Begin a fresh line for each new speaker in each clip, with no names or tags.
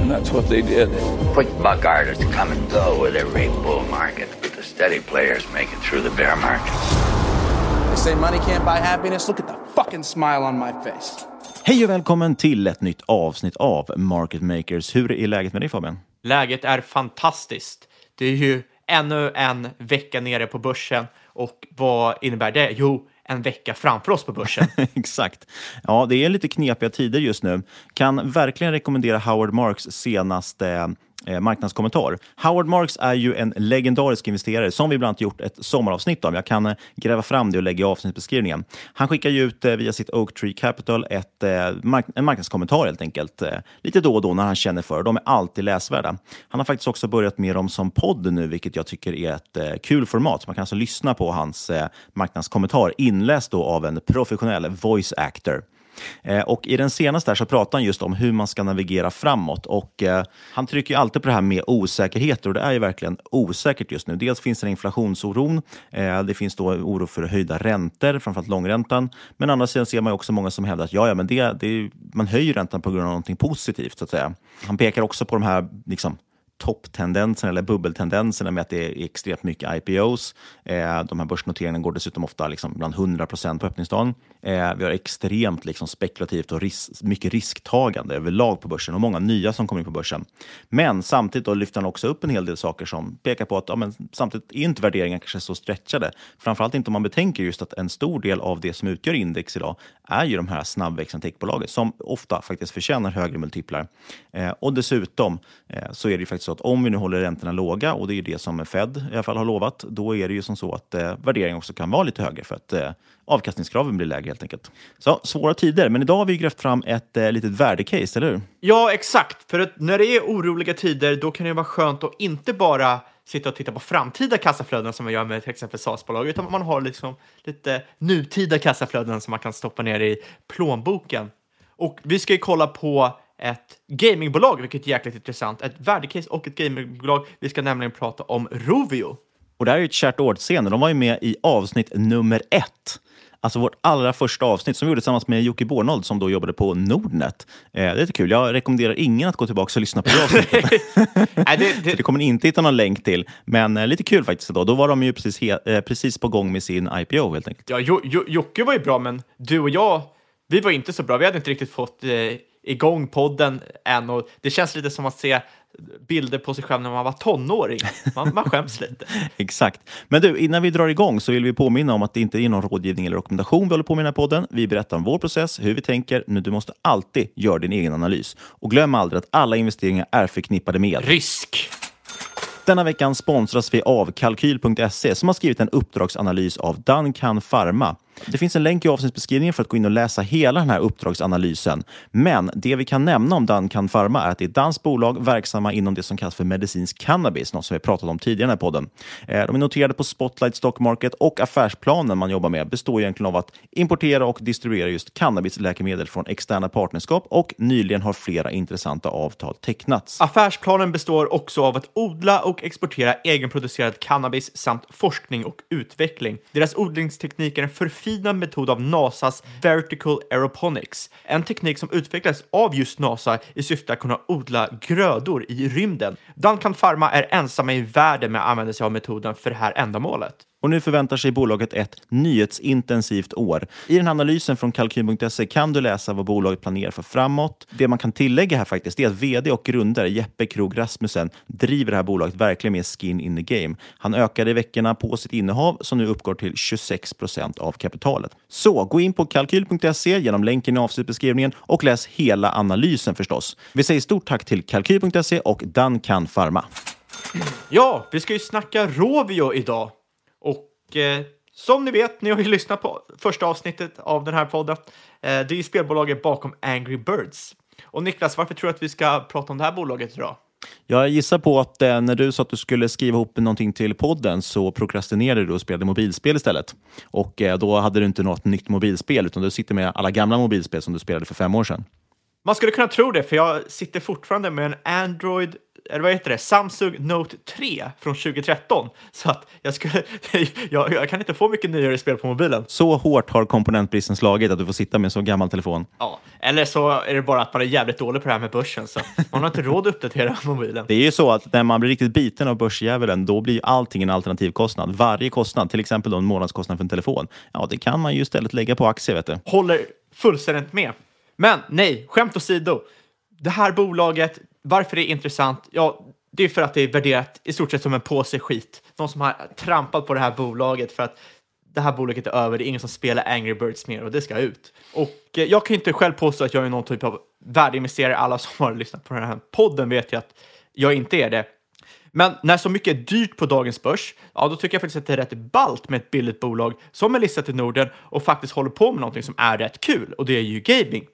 And that's what they did.
Quick buck artists come and go with every bull market, but the steady players make it through the bear market.
They say money can't buy happiness. Look at the fucking smile on my face.
Hej och välkommen till ett nytt avsnitt av Market Makers. Hur är läget med dig Fabian?
Läget är fantastiskt. Det är ju ännu en vecka nere på börsen och vad innebär det? Jo, en vecka framför oss på börsen.
Exakt. Ja, det är lite knepiga tider just nu. Kan verkligen rekommendera Howard Marks senaste eh, marknadskommentar. Howard Marks är ju en legendarisk investerare som vi bland annat gjort ett sommaravsnitt om. Jag kan eh, gräva fram det och lägga i avsnittsbeskrivningen. Han skickar ju ut eh, via sitt Oak Tree Capital ett, eh, mark en marknadskommentar helt enkelt. Eh, lite då och då när han känner för De är alltid läsvärda. Han har faktiskt också börjat med dem som podd nu, vilket jag tycker är ett eh, kul format. Man kan alltså lyssna på hans eh, marknadskommentar inläst då av en professionell voice actor. Eh, och I den senaste här så pratar han just om hur man ska navigera framåt. Och eh, Han trycker ju alltid på det här med osäkerheter och det är ju verkligen osäkert just nu. Dels finns det en inflationsoron, eh, det finns då oro för höjda räntor, framförallt långräntan. Men å andra sidan ser man också många som hävdar att ja, ja, men det, det, man höjer räntan på grund av någonting positivt. så att säga. Han pekar också på de här liksom, topptendenserna eller bubbeltendenserna med att det är extremt mycket IPOs. Eh, de här börsnoteringarna går dessutom ofta liksom bland 100 procent på öppningsdagen. Eh, vi har extremt liksom spekulativt och ris mycket risktagande överlag på börsen och många nya som kommer in på börsen. Men samtidigt då lyfter han också upp en hel del saker som pekar på att ja, men samtidigt är inte värderingar kanske så stretchade. Framförallt inte om man betänker just att en stor del av det som utgör index idag är ju de här snabbväxande techbolagen som ofta faktiskt förtjänar högre multiplar. Eh, och dessutom eh, så är det ju faktiskt att om vi nu håller räntorna låga, och det är det som Fed i alla fall har lovat, då är det ju som så att eh, värderingen också kan vara lite högre för att eh, avkastningskraven blir lägre helt enkelt. Så svåra tider, men idag har vi grävt fram ett eh, litet värdecase, eller hur?
Ja, exakt. För att när det är oroliga tider, då kan det vara skönt att inte bara sitta och titta på framtida kassaflöden som man gör med till exempel SAS-bolag, utan man har liksom lite nutida kassaflöden som man kan stoppa ner i plånboken. Och vi ska ju kolla på ett gamingbolag, vilket är jäkligt intressant. Ett värdecase och ett gamingbolag. Vi ska nämligen prata om Rovio.
Och det här är ju ett kärt återseende. De var ju med i avsnitt nummer ett. Alltså vårt allra första avsnitt som vi gjorde tillsammans med Jocke Bornold som då jobbade på Nordnet. Eh, det är lite kul. Jag rekommenderar ingen att gå tillbaka och lyssna på det avsnittet.
Nej, det, det...
Det kommer ni inte hitta någon länk till. Men eh, lite kul faktiskt. Då, då var de ju precis, eh, precis på gång med sin IPO helt enkelt.
Ja, jo, jo, Jocke var ju bra, men du och jag, vi var inte så bra. Vi hade inte riktigt fått eh, igång podden än och det känns lite som att se bilder på sig själv när man var tonåring. Man, man skäms lite.
Exakt. Men du, innan vi drar igång så vill vi påminna om att det inte är någon rådgivning eller rekommendation vi håller på med i den här podden. Vi berättar om vår process, hur vi tänker, men du måste alltid göra din egen analys. Och glöm aldrig att alla investeringar är förknippade med
risk.
Denna veckan sponsras vi av Kalkyl.se som har skrivit en uppdragsanalys av Duncan Pharma. Det finns en länk i avsnittsbeskrivningen för att gå in och läsa hela den här uppdragsanalysen. Men det vi kan nämna om Duncan Pharma är att det är ett danskt bolag verksamma inom det som kallas för medicinsk cannabis, något som vi pratat om tidigare i den här podden. Eh, de är noterade på Spotlight Stock Market och affärsplanen man jobbar med består egentligen av att importera och distribuera just cannabisläkemedel från externa partnerskap och nyligen har flera intressanta avtal tecknats.
Affärsplanen består också av att odla och exportera egenproducerad cannabis samt forskning och utveckling. Deras odlingsteknik är en förfinad metod av NASAs Vertical Aeroponics, en teknik som utvecklades av just NASA i syfte att kunna odla grödor i rymden. Duncan Pharma är ensamma i världen med att använda sig av metoden för det här ändamålet.
Och nu förväntar sig bolaget ett nyhetsintensivt år. I den här analysen från kalkyl.se kan du läsa vad bolaget planerar för framåt. Det man kan tillägga här faktiskt är att vd och grundare Jeppe Krog Rasmussen driver det här bolaget verkligen med skin in the game. Han ökade i veckorna på sitt innehav som nu uppgår till 26 procent av kapitalet. Så gå in på kalkyl.se genom länken i avsnittbeskrivningen och läs hela analysen förstås. Vi säger stort tack till kalkyl.se och Dankan Pharma.
Ja, vi ska ju snacka Rovio idag. Och eh, som ni vet, ni har ju lyssnat på första avsnittet av den här podden. Eh, det är ju spelbolaget bakom Angry Birds. Och Niklas, varför tror du att vi ska prata om det här bolaget idag?
Jag gissar på att eh, när du sa att du skulle skriva ihop någonting till podden så prokrastinerade du och spelade mobilspel istället. Och eh, då hade du inte något nytt mobilspel utan du sitter med alla gamla mobilspel som du spelade för fem år sedan.
Man skulle kunna tro det, för jag sitter fortfarande med en Android, eller vad heter det, Samsung Note 3 från 2013. Så att jag, skulle, jag, jag kan inte få mycket nyare spel på mobilen.
Så hårt har komponentbristen slagit att du får sitta med en så gammal telefon.
Ja, eller så är det bara att man är jävligt dålig på det här med börsen, så man har inte råd att uppdatera mobilen.
Det är ju så att när man blir riktigt biten av börsdjävulen, då blir allting en alternativkostnad. Varje kostnad, till exempel då en månadskostnad för en telefon, ja, det kan man ju istället lägga på aktier. Vet du.
Håller fullständigt med. Men nej, skämt åsido. Det här bolaget, varför det är intressant? Ja, det är för att det är värderat i stort sett som en påse skit. Någon som har trampat på det här bolaget för att det här bolaget är över, det är ingen som spelar Angry Birds mer och det ska ut. Och eh, jag kan inte själv påstå att jag är någon typ av värdeinvesterare. Alla som har lyssnat på den här podden vet ju att jag inte är det. Men när så mycket är dyrt på dagens börs, ja då tycker jag faktiskt att det är rätt ballt med ett billigt bolag som är listat i Norden och faktiskt håller på med någonting som är rätt kul och det är ju gaming.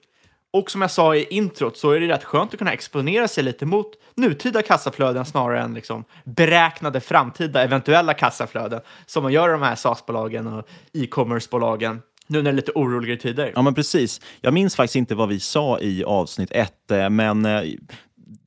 Och som jag sa i introt så är det rätt skönt att kunna exponera sig lite mot nutida kassaflöden snarare än liksom beräknade framtida eventuella kassaflöden som man gör i de här SaaS-bolagen och e-commerce-bolagen nu när det är lite oroligare tider.
Ja, men precis. Jag minns faktiskt inte vad vi sa i avsnitt ett, eh, men eh,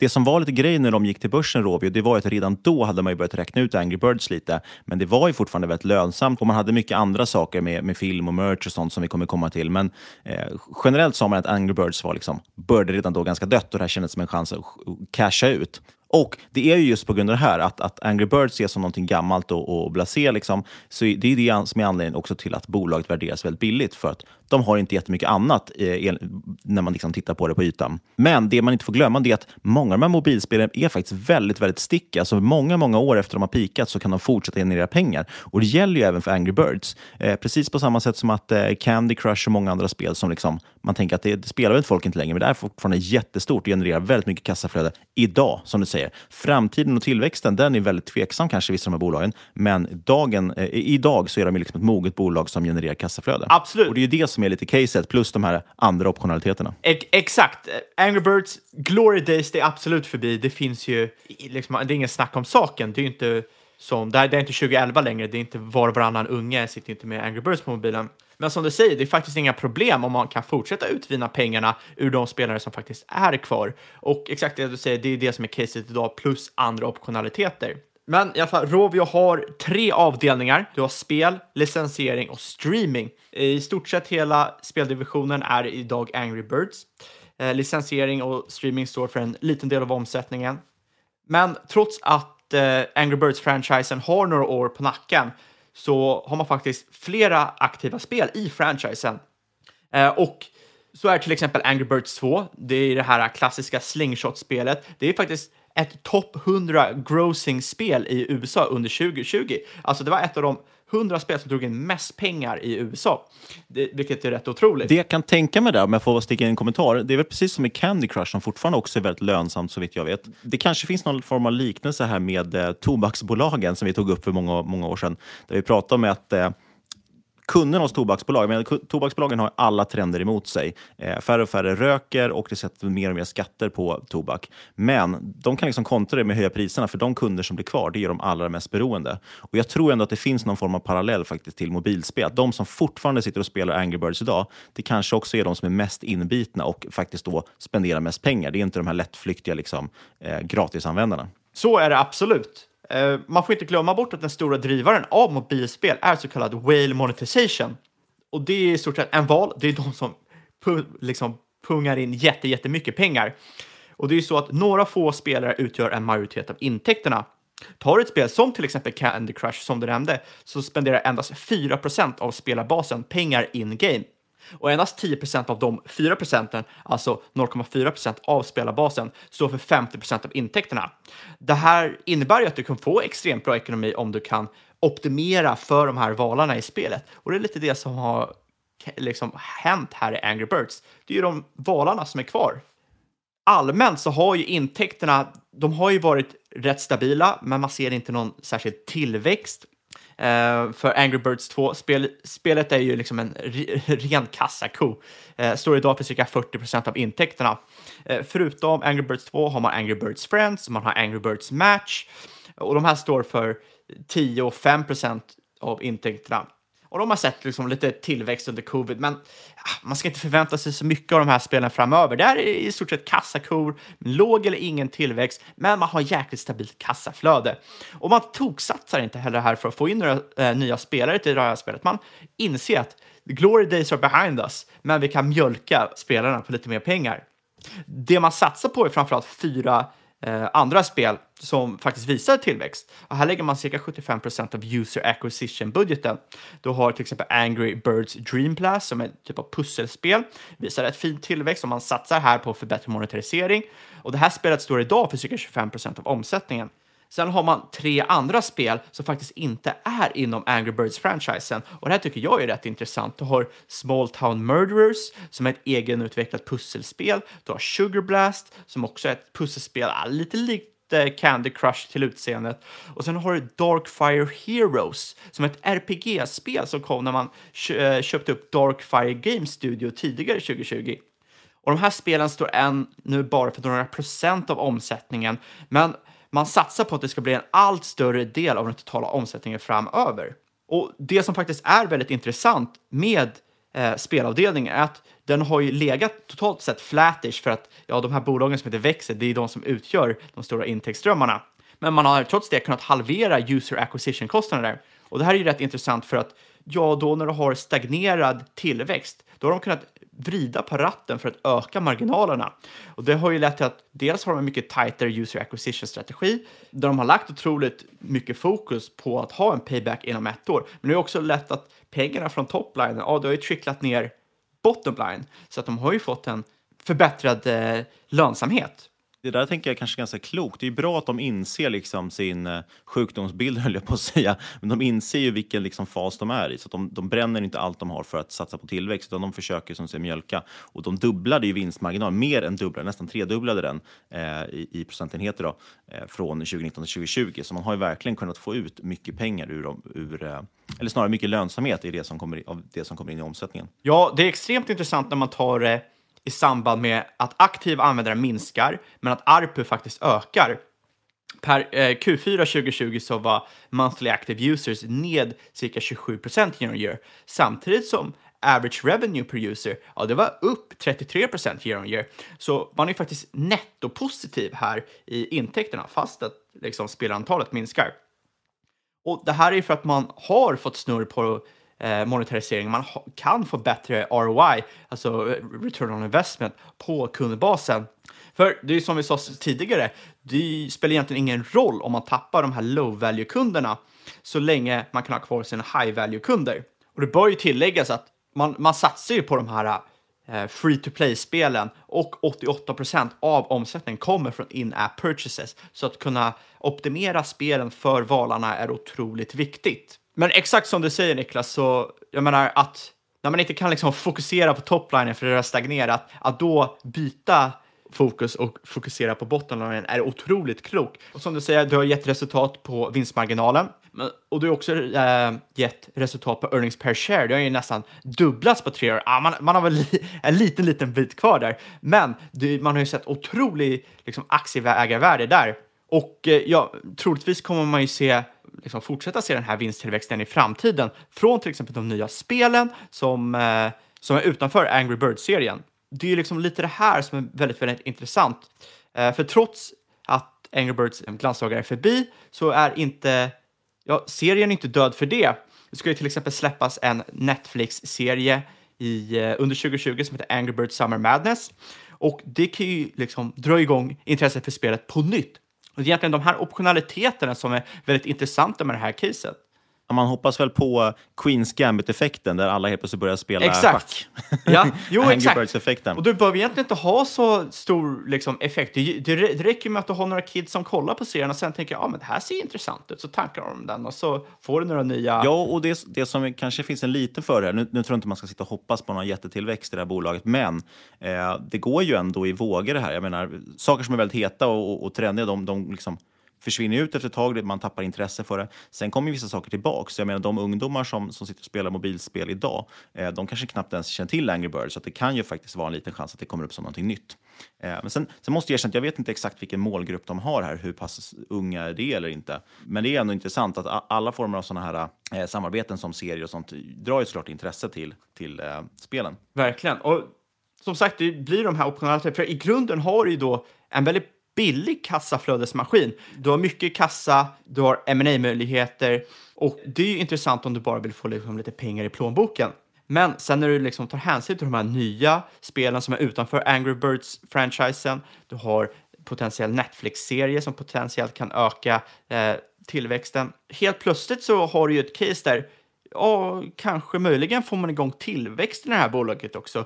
det som var lite grejen när de gick till börsen, Rovio, det var att redan då hade man ju börjat räkna ut Angry Birds lite. Men det var ju fortfarande väldigt lönsamt och man hade mycket andra saker med, med film och merch och sånt som vi kommer komma till. Men eh, generellt sa man att Angry Birds var liksom, började redan då ganska dött och det här kändes som en chans att casha ut. Och det är ju just på grund av det här, att, att Angry Birds ses som någonting gammalt och, och blasé. Liksom. Så det är det som är anledningen också till att bolaget värderas väldigt billigt. För att de har inte jättemycket annat eh, när man liksom tittar på det på ytan. Men det man inte får glömma är att många av de här mobilspelen är faktiskt väldigt, väldigt stickiga. Så många, många år efter de har pikat så kan de fortsätta generera pengar. Och det gäller ju även för Angry Birds. Eh, precis på samma sätt som att eh, Candy Crush och många andra spel som liksom, man tänker att det, det spelar väl folk inte längre, men det är fortfarande jättestort och genererar väldigt mycket kassaflöde idag, som du säger. Framtiden och tillväxten, den är väldigt tveksam kanske i vissa av de här bolagen. Men dagen, eh, idag så är de liksom ett moget bolag som genererar kassaflöde.
Absolut.
Och det är det som är lite caset, plus de här andra optionaliteterna.
Exakt. Angry Birds, Glory Days, det är absolut förbi. Det finns ju, liksom, det är ingen snack om saken. Det är inte som, det det är inte 2011 längre, det är inte var och varannan unge sitter inte med Angry Birds på mobilen. Men som du säger, det är faktiskt inga problem om man kan fortsätta utvinna pengarna ur de spelare som faktiskt är kvar. Och exakt det du säger, det är det som är caset idag, plus andra optionaliteter. Men i alla fall, Rovio har tre avdelningar. Du har spel, licensiering och streaming. I stort sett hela speldivisionen är idag Angry Birds. Eh, licensiering och streaming står för en liten del av omsättningen. Men trots att eh, Angry Birds-franchisen har några år på nacken så har man faktiskt flera aktiva spel i franchisen. Eh, och så är till exempel Angry Birds 2, det är det här klassiska slingshot-spelet. Det är faktiskt ett topp 100 grossing-spel i USA under 2020. Alltså det var ett av de 100 spel som drog in mest pengar i USA, det, vilket är rätt otroligt.
Det jag kan tänka mig där, om jag får sticka in en kommentar, det är väl precis som i Candy Crush som fortfarande också är väldigt lönsamt så vitt jag vet. Det kanske finns någon form av liknelse här med eh, tobaksbolagen som vi tog upp för många, många år sedan, där vi pratade om att eh, kunderna hos tobaksbolag, men tobaksbolagen har alla trender emot sig. Eh, färre och färre röker och det sätter mer och mer skatter på tobak. Men de kan liksom kontra det med att höja priserna för de kunder som blir kvar, det är de allra mest beroende. Och Jag tror ändå att det finns någon form av parallell faktiskt till mobilspel. Att de som fortfarande sitter och spelar Angry Birds idag, det kanske också är de som är mest inbitna och faktiskt då spenderar mest pengar. Det är inte de här lättflyktiga liksom, eh, gratisanvändarna.
Så är det absolut. Eh, man får inte glömma bort att den stora drivaren av mobilspel är så kallad whale monetization. Och det är i stort sett en val. Det är de som pu liksom pungar in jätte, jättemycket pengar. Och det är ju så att några få spelare utgör en majoritet av intäkterna. Tar du ett spel som till exempel Candy Crush som du nämnde så spenderar endast 4% av spelarbasen pengar in game. Och endast 10% av de 4 procenten, alltså 0,4 procent av spelarbasen, står för 50 procent av intäkterna. Det här innebär ju att du kan få extremt bra ekonomi om du kan optimera för de här valarna i spelet. Och det är lite det som har liksom hänt här i Angry Birds. Det är ju de valarna som är kvar. Allmänt så har ju intäkterna, de har ju varit rätt stabila, men man ser inte någon särskild tillväxt Uh, för Angry Birds 2. Spel, spelet är ju liksom en ren kassako. Uh, står idag för cirka 40 procent av intäkterna. Uh, förutom Angry Birds 2 har man Angry Birds Friends, man har Angry Birds Match och de här står för 10 och 5 procent av intäkterna. Och de har sett liksom lite tillväxt under covid, men man ska inte förvänta sig så mycket av de här spelen framöver. Det här är i stort sett kassakor, låg eller ingen tillväxt, men man har jäkligt stabilt kassaflöde. Och man toksatsar inte heller här för att få in några eh, nya spelare till det här spelet. Man inser att glory days are behind us, men vi kan mjölka spelarna på lite mer pengar. Det man satsar på är framförallt fyra eh, andra spel som faktiskt visar tillväxt. Och här lägger man cirka 75 procent av user acquisition-budgeten. Du har till exempel Angry Birds Dream Blast som är en typ av pusselspel. Visar rätt fin tillväxt och man satsar här på förbättrad monetarisering. Och det här spelet står idag för cirka 25 procent av omsättningen. Sen har man tre andra spel som faktiskt inte är inom Angry Birds-franchisen. Och det här tycker jag är rätt intressant. Du har Small Town Murderers som är ett egenutvecklat pusselspel. Du har Sugar Blast som också är ett pusselspel, lite likt eh, Candy Crush till utseendet. Och sen har du Darkfire Heroes som är ett RPG-spel som kom när man eh, köpte upp Darkfire Game Studio tidigare 2020. Och de här spelen står än nu bara för några procent av omsättningen, men man satsar på att det ska bli en allt större del av den totala omsättningen framöver. Och det som faktiskt är väldigt intressant med eh, spelavdelningen är att den har ju legat totalt sett flattish för att ja, de här bolagen som inte växer, det är de som utgör de stora intäktsströmmarna. Men man har trots det kunnat halvera user acquisition-kostnader. Och det här är ju rätt intressant för att ja, då när du har stagnerad tillväxt, då har de kunnat vrida på ratten för att öka marginalerna. Och det har ju lett till att dels har de en mycket tajtare user acquisition-strategi där de har lagt otroligt mycket fokus på att ha en payback inom ett år. Men det har också lett att pengarna från toplinen, ja, det har ju tricklat ner bottomline så att de har ju fått en förbättrad eh, lönsamhet.
Det där tänker jag kanske är ganska klokt. Det är bra att de inser liksom sin eh, sjukdomsbild, höll jag på att säga. Men de inser ju vilken liksom fas de är i. Så de, de bränner inte allt de har för att satsa på tillväxt, utan de försöker som säger mjölka. Och de dubblade ju vinstmarginalen, mer än dubblade, nästan tredubblade den eh, i, i, procentenheter då, eh, från 2019 till 2020. Så man har ju verkligen kunnat få ut mycket pengar ur, ur eh, eller snarare mycket lönsamhet i det som kommer, av det som kommer in i omsättningen.
Ja, det är extremt intressant när man tar eh, i samband med att aktiva användare minskar, men att ARPU faktiskt ökar. Per eh, Q4 2020 så var monthly active users ned cirka 27 procent year on year, samtidigt som average revenue per user, ja, det var upp 33 procent year on year. Så man är faktiskt nettopositiv här i intäkterna, fast att liksom, spelantalet minskar. Och det här är för att man har fått snurr på eh, monetarisering. Man kan få bättre ROI, alltså eh, return on investment, på kundbasen. För det är som vi sa tidigare, det spelar egentligen ingen roll om man tappar de här low value-kunderna så länge man kan ha kvar sina high value-kunder. Och det bör ju tilläggas att man, man satsar ju på de här eh, free to play-spelen och 88% av omsättningen kommer från in-app purchases. Så att kunna optimera spelen för valarna är otroligt viktigt. Men exakt som du säger Niklas, så jag menar att när man inte kan liksom fokusera på toplinen för det har stagnerat, att då byta fokus och fokusera på bottenlinjen är otroligt klok. Och som du säger, du har gett resultat på vinstmarginalen och du har också eh, gett resultat på earnings per share. Det har ju nästan dubblats på tre år. Ah, man, man har väl en liten, liten bit kvar där, men det, man har ju sett otroligt liksom, aktieägarvärde där. Och eh, ja, troligtvis kommer man ju se liksom, fortsätta se den här vinsttillväxten i framtiden från till exempel de nya spelen som, eh, som är utanför Angry Birds-serien det är ju liksom lite det här som är väldigt, väldigt intressant. Eh, för trots att Angry Birds glansdagar är förbi så är inte, ja, serien är inte död för det. Det ska ju till exempel släppas en Netflix-serie i, eh, under 2020 som heter Angry Birds Summer Madness. Och det kan ju liksom dra igång intresset för spelet på nytt. Och det är egentligen de här optionaliteterna som är väldigt intressanta med det här caset.
Man hoppas väl på Queens Gambit-effekten där alla helt plötsligt börjar spela
exakt.
schack.
Ja, jo, exakt. Och du behöver egentligen inte ha så stor liksom, effekt. Det, det, det räcker med att du har några kids som kollar på serien och sen tänker ja, men det här ser intressant ut, så tankar de den och så får du några nya...
Ja, och det, det som kanske finns en liten för här, nu, nu tror jag inte man ska sitta och hoppas på någon jättetillväxt i det här bolaget, men eh, det går ju ändå i vågor det här. Jag menar, saker som är väldigt heta och, och, och trendiga, de, de liksom försvinner ut efter ett tag, man tappar intresse för det. Sen kommer vissa saker tillbaka. Så jag menar, de ungdomar som, som sitter och spelar mobilspel idag, eh, de kanske knappt ens känner till Angry Birds, så det kan ju faktiskt vara en liten chans att det kommer upp som någonting nytt. Eh, men sen, sen måste jag erkänna att jag vet inte exakt vilken målgrupp de har här, hur pass unga är det eller inte. Men det är ändå intressant att alla former av sådana här eh, samarbeten som serier och sånt drar ju såklart intresse till, till eh, spelen.
Verkligen. Och som sagt, det blir de här optionella. För i grunden har du ju då en väldigt billig kassaflödesmaskin. Du har mycket kassa, du har ma möjligheter och det är ju intressant om du bara vill få liksom lite pengar i plånboken. Men sen när du liksom tar hänsyn till de här nya spelen som är utanför Angry Birds-franchisen, du har potentiell Netflix-serie som potentiellt kan öka eh, tillväxten. Helt plötsligt så har du ju ett case där, ja, kanske möjligen får man igång tillväxten i det här bolaget också.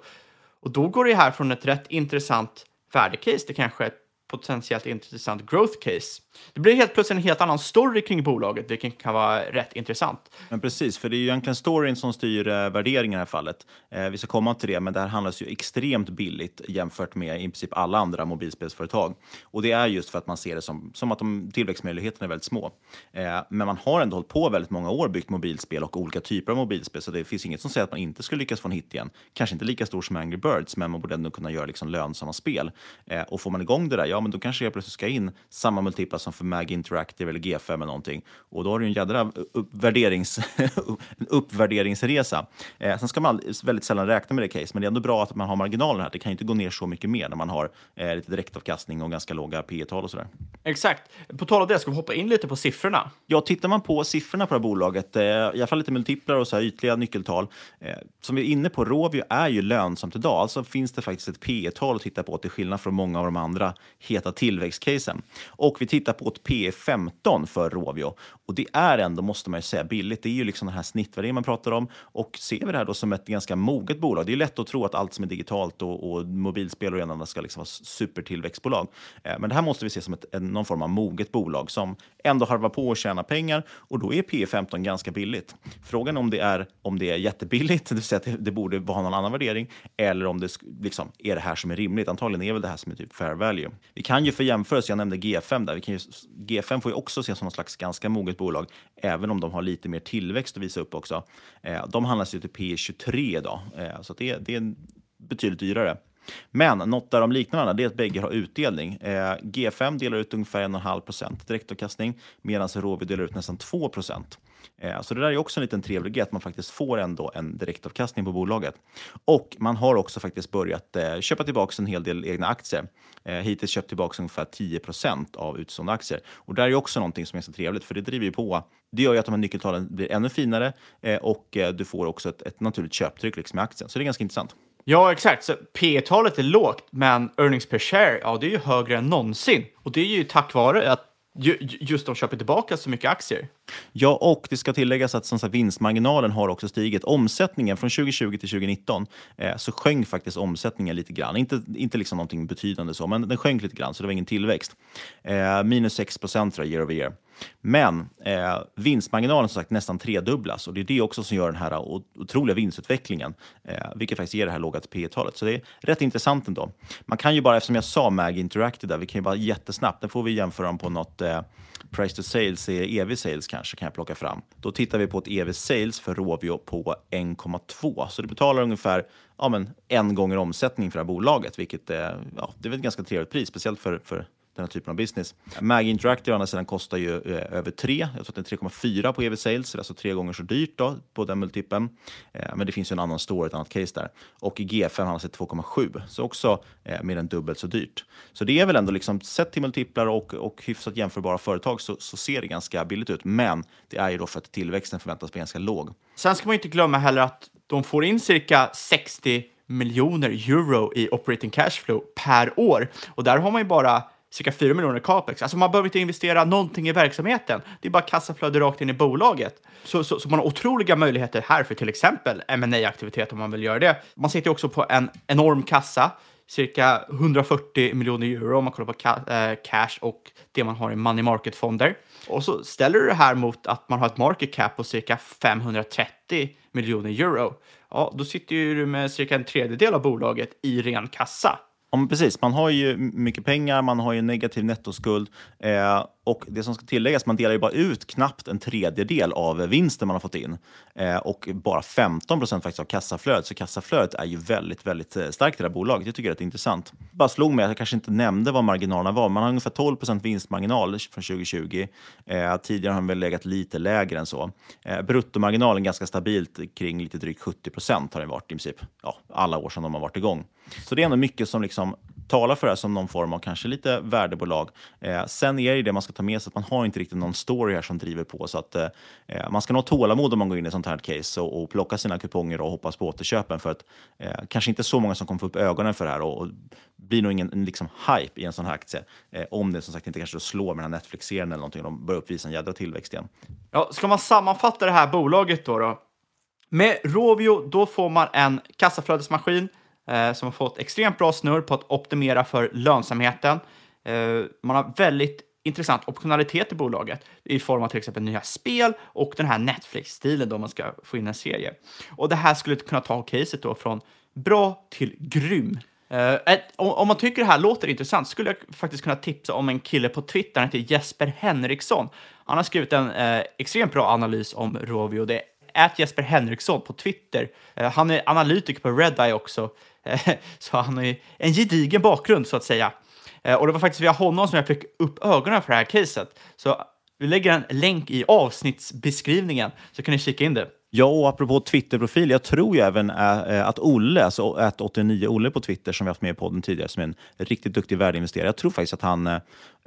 Och då går det här från ett rätt intressant värdecase till kanske ett potentiellt intressant growth case. Det blir helt plötsligt en helt annan story kring bolaget, vilket kan vara rätt intressant.
Men precis, för det är ju egentligen storyn som styr eh, värderingen i det här fallet. Eh, vi ska komma till det, men det här handlas ju extremt billigt jämfört med i princip alla andra mobilspelsföretag. Och det är just för att man ser det som, som att de tillväxtmöjligheterna är väldigt små. Eh, men man har ändå hållit på väldigt många år byggt mobilspel och olika typer av mobilspel, så det finns inget som säger att man inte skulle lyckas få en hit igen. Kanske inte lika stor som Angry Birds, men man borde ändå kunna göra liksom lönsamma spel. Eh, och får man igång det där, ja, men då kanske jag plötsligt ska in samma multiplar som för Mag Interactive eller G5 eller någonting. Och då har du en jädra uppvärderings, uppvärderingsresa. Eh, sen ska man väldigt sällan räkna med det case, men det är ändå bra att man har marginalen här. Det kan inte gå ner så mycket mer när man har eh, lite direktavkastning och ganska låga P tal och sådär.
Exakt. På tal om det, ska vi hoppa in lite på siffrorna?
Ja, tittar man på siffrorna på det här bolaget, eh, i alla fall lite multiplar och så här ytliga nyckeltal, eh, som vi är inne på, Rovio är ju lönsamt idag. Alltså finns det faktiskt ett P tal att titta på till skillnad från många av de andra heta tillväxtcasen. Och vi tittar på ett P 15 för Rovio. Och det är ändå, måste man ju säga, billigt. Det är ju liksom den här snittvärderingen man pratar om. Och ser vi det här då som ett ganska moget bolag, det är lätt att tro att allt som är digitalt och, och mobilspel och annat ska liksom vara supertillväxtbolag. Eh, men det här måste vi se som ett, en, någon form av moget bolag som ändå harvar på och tjänar pengar. Och då är P 15 ganska billigt. Frågan är om det är, om det är jättebilligt, det vill säga att det, det borde vara någon annan värdering, eller om det liksom, är det här som är rimligt. Antagligen är väl det här som är typ fair value. Vi kan ju för jämförelse, jag nämnde G5 där, vi kan ju, G5 får ju också ses som någon slags ganska moget bolag, även om de har lite mer tillväxt att visa upp också. Eh, de handlas ju till P23 idag, eh, så det, det är betydligt dyrare. Men något där de liknar varandra är att bägge har utdelning. Eh, G5 delar ut ungefär 1,5 direktavkastning medan Rovio delar ut nästan 2 procent. Eh, så det där är också en liten trevlig grej, att man faktiskt får ändå en direktavkastning på bolaget. Och man har också faktiskt börjat eh, köpa tillbaka en hel del egna aktier. Eh, hittills köpt tillbaka ungefär 10% av utstående aktier. Och det där är också någonting som är så trevligt, för det driver ju på. Det gör ju att de här nyckeltalen blir ännu finare och du får också ett, ett naturligt köptryck liksom, i aktien. Så det är ganska intressant.
Ja, exakt. Så P talet är lågt, men earnings per share, ja, det är ju högre än någonsin. Och det är ju tack vare att just de köper tillbaka så mycket aktier.
Ja, och det ska tilläggas att som sagt, vinstmarginalen har också stigit. Omsättningen från 2020 till 2019 eh, så sjönk faktiskt omsättningen lite grann. Inte, inte liksom någonting betydande så, men den sjönk lite grann, så det var ingen tillväxt. Eh, minus 6 procent year over year. Men eh, vinstmarginalen som sagt nästan tredubblas och det är det också som gör den här otroliga vinstutvecklingen, eh, vilket faktiskt ger det här låga P talet Så det är rätt intressant ändå. Man kan ju bara, eftersom jag sa Mag Interactive där, vi kan ju bara jättesnabbt, den får vi jämföra dem på något eh, price to sales, är EV sales kanske kan jag plocka fram. Då tittar vi på ett EV sales för Rovio på 1,2. Så det betalar ungefär ja, men en gånger omsättning för det här bolaget, vilket eh, ja, det är väl ett ganska trevligt pris, speciellt för, för den här typen av business. Mag Interactive å andra sidan kostar ju eh, över 3. Jag tror att det är 3,4 på EV sales, alltså tre gånger så dyrt då, på den multipeln. Eh, men det finns ju en annan story, ett annat case där. Och G5 handlar till 2,7, så också eh, mer än dubbelt så dyrt. Så det är väl ändå, liksom, sett till multiplar och, och hyfsat jämförbara företag, så, så ser det ganska billigt ut. Men det är ju då för att tillväxten förväntas bli ganska låg.
Sen ska man ju inte glömma heller att de får in cirka 60 miljoner euro i operating cash flow per år. Och där har man ju bara cirka 4 miljoner capex. Alltså man behöver inte investera någonting i verksamheten. Det är bara kassaflöde rakt in i bolaget. Så, så, så man har otroliga möjligheter här för till exempel ma aktivitet om man vill göra det. Man sitter också på en enorm kassa, cirka 140 miljoner euro om man kollar på ca- eh, cash och det man har i money market-fonder. Och så ställer du det här mot att man har ett market cap på cirka 530 miljoner euro. Ja, då sitter ju du med cirka en tredjedel av bolaget i ren kassa.
Ja, men precis. Man har ju mycket pengar, man har ju en negativ nettoskuld eh, och det som ska tilläggas, man delar ju bara ut knappt en tredjedel av vinsten man har fått in eh, och bara 15 procent faktiskt av kassaflödet. Så kassaflödet är ju väldigt, väldigt eh, starkt i det här bolaget. Jag tycker det är intressant. Bara slog mig att jag kanske inte nämnde vad marginalerna var. Man har ungefär 12 procent vinstmarginal från 2020. Eh, tidigare har den väl legat lite lägre än så. Eh, bruttomarginalen ganska stabilt kring lite drygt 70 procent har den varit i princip ja, alla år som de har varit igång. Så det är ändå mycket som liksom talar för det här som någon form av kanske lite värdebolag. Eh, sen är det det man ska ta med sig, att man har inte riktigt någon story här som driver på. Så att eh, eh, man ska nog ha tålamod om man går in i ett sånt här case och, och plocka sina kuponger och hoppas på återköpen. För att eh, kanske inte så många som kommer få upp ögonen för det här och, och blir nog ingen liksom, hype i en sån här aktie. Eh, om det som sagt inte kanske slår med den här Netflix-serien eller någonting och de börjar uppvisa en jädra tillväxt igen.
Ja, ska man sammanfatta det här bolaget då? då? Med Rovio, då får man en kassaflödesmaskin eh, Eh, som har fått extremt bra snurr på att optimera för lönsamheten. Eh, man har väldigt intressant optionalitet i bolaget i form av till exempel nya spel och den här Netflix-stilen då man ska få in en serie. Och det här skulle kunna ta caset då från bra till grym. Eh, ett, om, man tycker det här låter intressant skulle jag faktiskt kunna tipsa om en kille på Twitter, han heter Jesper Henriksson. Han har skrivit en eh, extremt bra analys om Rovio. Det är Jesper Henriksson på Twitter. Eh, han är analytiker på Redeye också, så han har ju en gedigen bakgrund så att säga. Eh, och det var faktiskt via honom som jag fick upp ögonen för det här caset. Så vi lägger en länk i avsnittsbeskrivningen så kan ni kika in det.
Ja, och apropå Twitterprofil, jag tror ju även äh, att Olle, alltså att 89 Olle på Twitter som vi haft med i podden tidigare, som är en riktigt duktig värdeinvesterare. Jag tror faktiskt att han äh,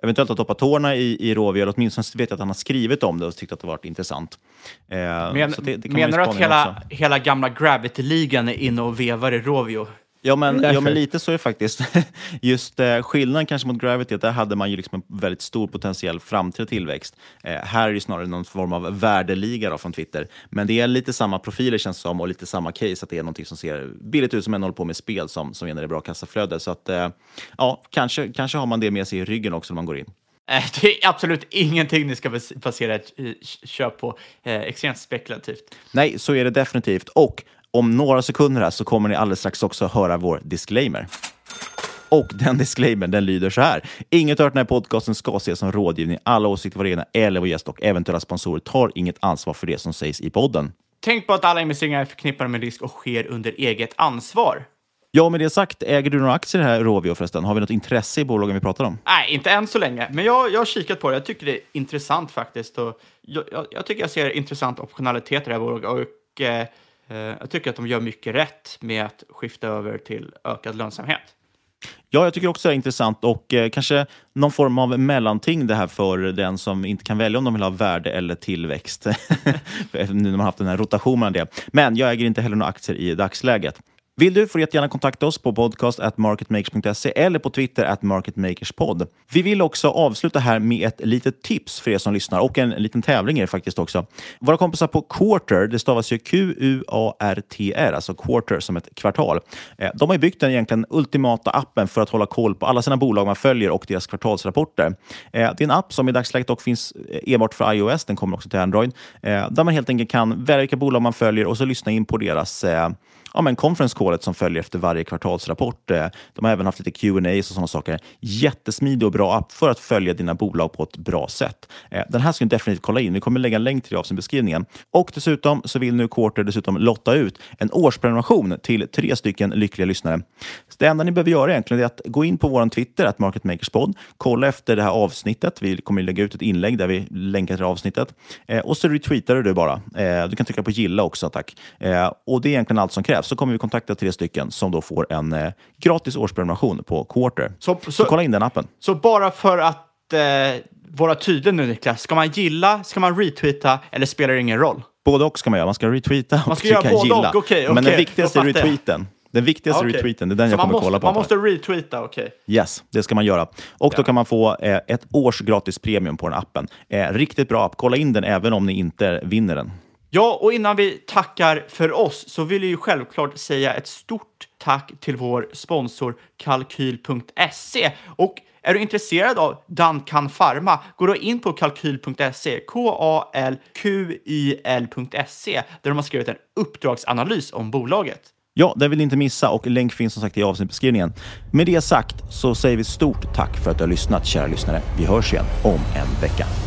eventuellt har toppat tårna i, i Rovio, eller åtminstone vet jag att han har skrivit om det och tyckt att det varit intressant.
Men,
det, det
menar du att hela, hela gamla Gravity-ligan är inne och vevar i Rovio?
Ja men, ja, men lite så är det faktiskt. Just eh, skillnaden kanske mot Gravity, att där hade man ju liksom en väldigt stor potentiell framtida tillväxt. Eh, här är det snarare någon form av värdeliga då, från Twitter. Men det är lite samma profiler känns det som och lite samma case, att det är någonting som ser billigt ut som en håller på med spel som, som genererar bra kassaflöde. Så att, eh, ja, kanske, kanske har man det med sig i ryggen också när man går in.
Eh, Det är absolut ingenting ni ska bas- basera ett eh, köp på. Eh, extremt spekulativt.
Nej, så är det definitivt. Och om några sekunder här så kommer ni alldeles strax också höra vår disclaimer. Och den disclaimern den lyder så här. Inget av den här podcasten ska ses som rådgivning. Alla åsikter våra egna eller vår gäst och eventuella sponsorer tar inget ansvar för det som sägs i podden.
Tänk på att alla investeringar är förknippade med risk och sker under eget ansvar.
Ja, med det sagt, äger du några aktier här i Rovio förresten? Har vi något intresse i bolagen vi pratar om?
Nej, inte än så länge. Men jag, jag har kikat på det. Jag tycker det är intressant faktiskt. Och jag, jag, jag tycker jag ser intressant optionalitet i det här bolaget. Och, eh, Eh, jag tycker att de gör mycket rätt med att skifta över till ökad lönsamhet.
Ja, jag tycker också det är intressant och eh, kanske någon form av mellanting det här för den som inte kan välja om de vill ha värde eller tillväxt. nu när man haft den här rotationen. Det. Men jag äger inte heller några aktier i dagsläget. Vill du får du jättegärna kontakta oss på podcast marketmakers.se eller på Twitter at marketmakerspod. Vi vill också avsluta här med ett litet tips för er som lyssnar och en liten tävling är det faktiskt också. Våra kompisar på Quarter, det stavas ju Q-U-A-R-T-R, alltså Quarter som ett kvartal. Eh, de har ju byggt den egentligen ultimata appen för att hålla koll på alla sina bolag man följer och deras kvartalsrapporter. Eh, det är en app som i dagsläget dock finns eh, enbart för iOS, den kommer också till Android, där man helt enkelt kan välja vilka bolag man följer och så lyssna in på deras ja, men conference callet som följer efter varje kvartalsrapport. Eh, de har även haft lite Q&A och sådana saker. Jättesmidig och bra app för att följa dina bolag på ett bra sätt. Eh, den här ska ni definitivt kolla in. Vi kommer lägga en länk till det i beskrivningen. Och dessutom så vill nu Quarter dessutom lotta ut en årsprenumeration till tre stycken lyckliga lyssnare. Så det enda ni behöver göra egentligen är att gå in på vår Twitter, att marketmakerspod, kolla efter det här avsnittet. Vi kommer lägga ut ett inlägg där vi länkar till avsnittet eh, och så retweetar du det bara. Du kan trycka på gilla också, tack. Och det är egentligen allt som krävs så kommer vi kontakta tre stycken som då får en eh, gratis årsprenumeration på Quarter. Så, så, så, kolla in den appen.
Så bara för att eh, vara tydlig nu Niklas, ska man gilla, ska man retweeta eller spelar det ingen roll?
Både och ska man göra. Man ska retweeta och
man ska göra både
gilla.
Och, okay, okay,
Men den viktigaste är retweeten. Den viktigaste okay. retweeten, det är den så jag kommer
måste,
kolla på.
Man måste retweeta, okej. Okay.
Yes, det ska man göra. Och ja. då kan man få eh, ett års gratis premium på den appen. Eh, riktigt bra app. Kolla in den även om ni inte vinner den.
Ja, och innan vi tackar för oss så vill jag ju självklart säga ett stort tack till vår sponsor Kalkyl.se. Och är du intresserad av Dankan Pharma, gå då in på kalkyl.se, K-A-L-Q-Y-L.se, där de har skrivit en uppdragsanalys om bolaget.
Ja, det vill ni inte missa och länk finns som sagt i avsnittbeskrivningen. Med det sagt så säger vi stort tack för att du har lyssnat, kära lyssnare. Vi hörs igen om en vecka.